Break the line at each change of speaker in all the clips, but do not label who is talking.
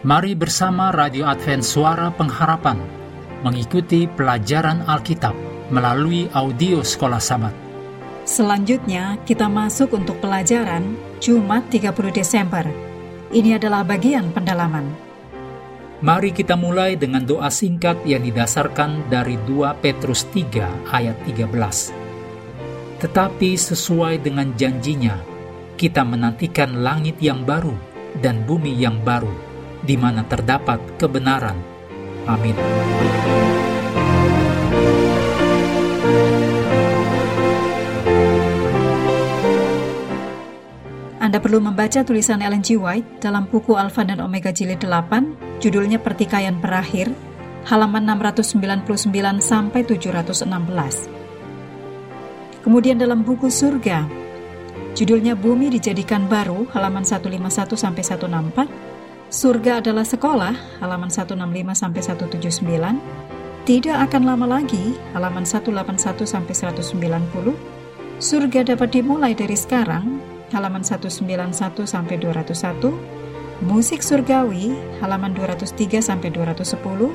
Mari bersama Radio Advent Suara Pengharapan mengikuti pelajaran Alkitab melalui audio Sekolah Sabat.
Selanjutnya, kita masuk untuk pelajaran Jumat 30 Desember. Ini adalah bagian pendalaman.
Mari kita mulai dengan doa singkat yang didasarkan dari 2 Petrus 3 ayat 13. Tetapi sesuai dengan janjinya, kita menantikan langit yang baru dan bumi yang baru, di mana terdapat kebenaran. Amin.
Anda perlu membaca tulisan Ellen G. White dalam buku Alpha dan Omega Jilid 8, judulnya Pertikaian Berakhir, halaman 699 sampai 716. Kemudian dalam buku Surga, judulnya Bumi Dijadikan Baru, halaman 151 sampai 164, Surga adalah sekolah, halaman 165 sampai 179, Tidak akan lama lagi, halaman 181 sampai 190, Surga dapat dimulai dari sekarang, halaman 191 sampai 201, Musik Surgawi halaman 203 sampai 210,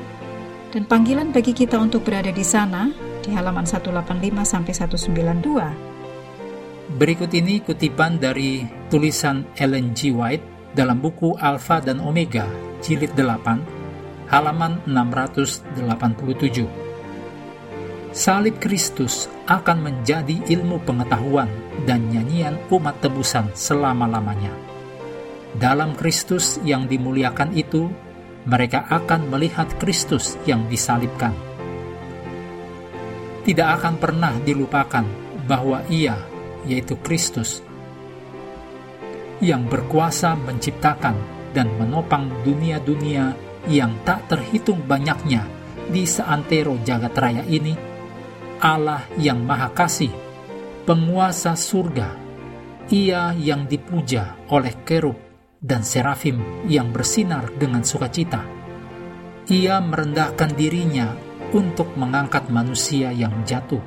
dan panggilan bagi kita untuk berada di sana di halaman 185 sampai 192.
Berikut ini kutipan dari tulisan Ellen G. White dalam buku Alpha dan Omega, jilid 8, halaman 687. Salib Kristus akan menjadi ilmu pengetahuan dan nyanyian umat tebusan selama-lamanya. Dalam Kristus yang dimuliakan itu, mereka akan melihat Kristus yang disalibkan. Tidak akan pernah dilupakan bahwa Ia, yaitu Kristus, yang berkuasa menciptakan dan menopang dunia-dunia yang tak terhitung banyaknya di seantero jagat raya ini, Allah yang Maha Kasih, penguasa surga, Ia yang dipuja oleh kerub dan serafim yang bersinar dengan sukacita. Ia merendahkan dirinya untuk mengangkat manusia yang jatuh,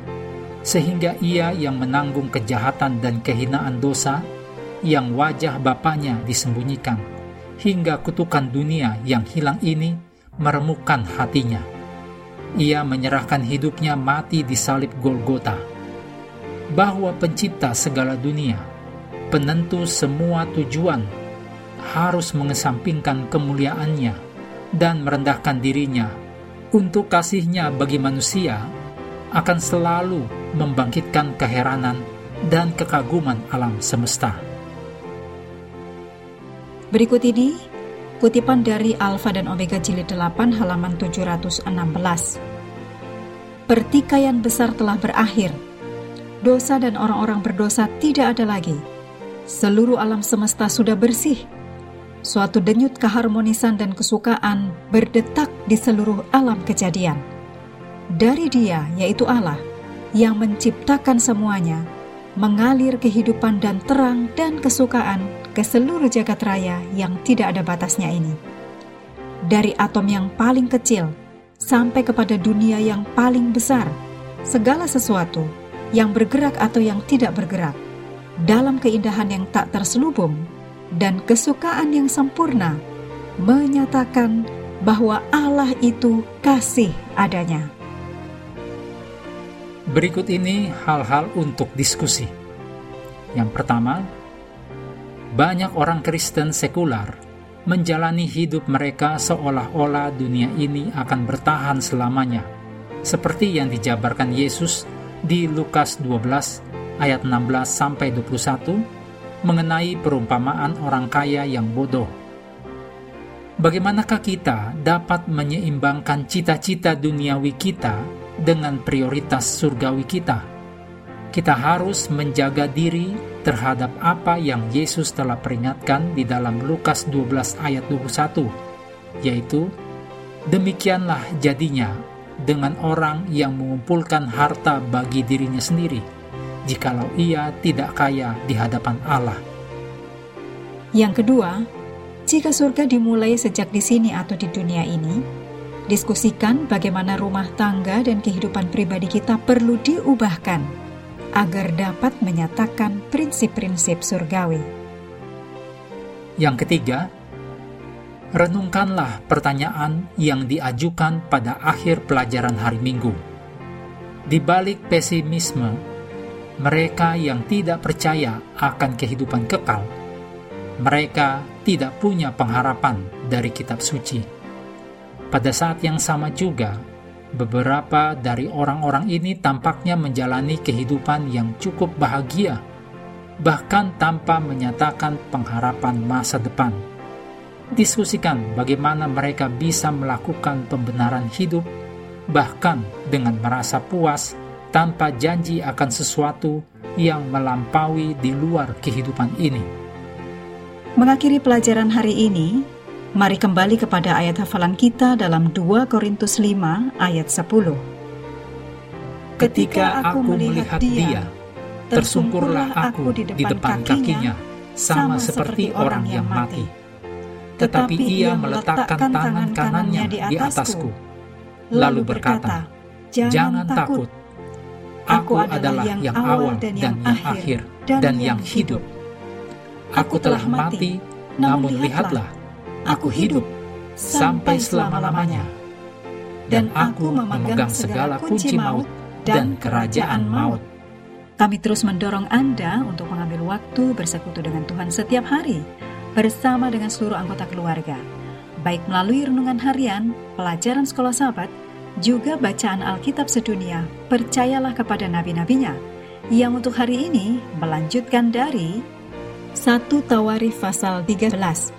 sehingga ia yang menanggung kejahatan dan kehinaan dosa, yang wajah Bapaknya disembunyikan, hingga kutukan dunia yang hilang ini meremukkan hatinya ia menyerahkan hidupnya mati di salib Golgota. Bahwa pencipta segala dunia, penentu semua tujuan, harus mengesampingkan kemuliaannya dan merendahkan dirinya untuk kasihnya bagi manusia akan selalu membangkitkan keheranan dan kekaguman alam semesta.
Berikut ini Kutipan dari Alfa dan Omega jilid 8 halaman 716. Pertikaian besar telah berakhir. Dosa dan orang-orang berdosa tidak ada lagi. Seluruh alam semesta sudah bersih. Suatu denyut keharmonisan dan kesukaan berdetak di seluruh alam kejadian. Dari Dia, yaitu Allah, yang menciptakan semuanya, mengalir kehidupan dan terang dan kesukaan ke seluruh jagat raya yang tidak ada batasnya ini. Dari atom yang paling kecil sampai kepada dunia yang paling besar, segala sesuatu yang bergerak atau yang tidak bergerak, dalam keindahan yang tak terselubung dan kesukaan yang sempurna, menyatakan bahwa Allah itu kasih adanya.
Berikut ini hal-hal untuk diskusi. Yang pertama, banyak orang Kristen sekular menjalani hidup mereka seolah-olah dunia ini akan bertahan selamanya, seperti yang dijabarkan Yesus di Lukas 12 ayat 16 sampai 21 mengenai perumpamaan orang kaya yang bodoh. Bagaimanakah kita dapat menyeimbangkan cita-cita duniawi kita dengan prioritas surgawi kita? Kita harus menjaga diri terhadap apa yang Yesus telah peringatkan di dalam Lukas 12 ayat 21, yaitu, Demikianlah jadinya dengan orang yang mengumpulkan harta bagi dirinya sendiri, jikalau ia tidak kaya di hadapan Allah.
Yang kedua, jika surga dimulai sejak di sini atau di dunia ini, diskusikan bagaimana rumah tangga dan kehidupan pribadi kita perlu diubahkan agar dapat menyatakan prinsip-prinsip surgawi.
Yang ketiga, Renungkanlah pertanyaan yang diajukan pada akhir pelajaran hari Minggu. Di balik pesimisme, mereka yang tidak percaya akan kehidupan kekal, mereka tidak punya pengharapan dari kitab suci. Pada saat yang sama juga, beberapa dari orang-orang ini tampaknya menjalani kehidupan yang cukup bahagia, bahkan tanpa menyatakan pengharapan masa depan diskusikan bagaimana mereka bisa melakukan pembenaran hidup, bahkan dengan merasa puas tanpa janji akan sesuatu yang melampaui di luar kehidupan ini.
Mengakhiri pelajaran hari ini, mari kembali kepada ayat hafalan kita dalam 2 Korintus 5 ayat 10.
Ketika aku melihat dia, tersungkurlah aku di depan kakinya, sama seperti orang yang mati. tetapi ia meletakkan tangan kanannya di atasku, lalu berkata, Jangan takut, aku adalah yang awal dan yang akhir dan yang hidup. Aku telah mati, namun lihatlah, aku hidup sampai selama-lamanya. Dan aku memegang segala kunci maut dan kerajaan maut.
Kami terus mendorong Anda untuk mengambil waktu bersekutu dengan Tuhan setiap hari bersama dengan seluruh anggota keluarga, baik melalui renungan harian, pelajaran sekolah sahabat, juga bacaan Alkitab sedunia, percayalah kepada nabi-nabinya, yang untuk hari ini melanjutkan dari 1 Tawarif pasal 13.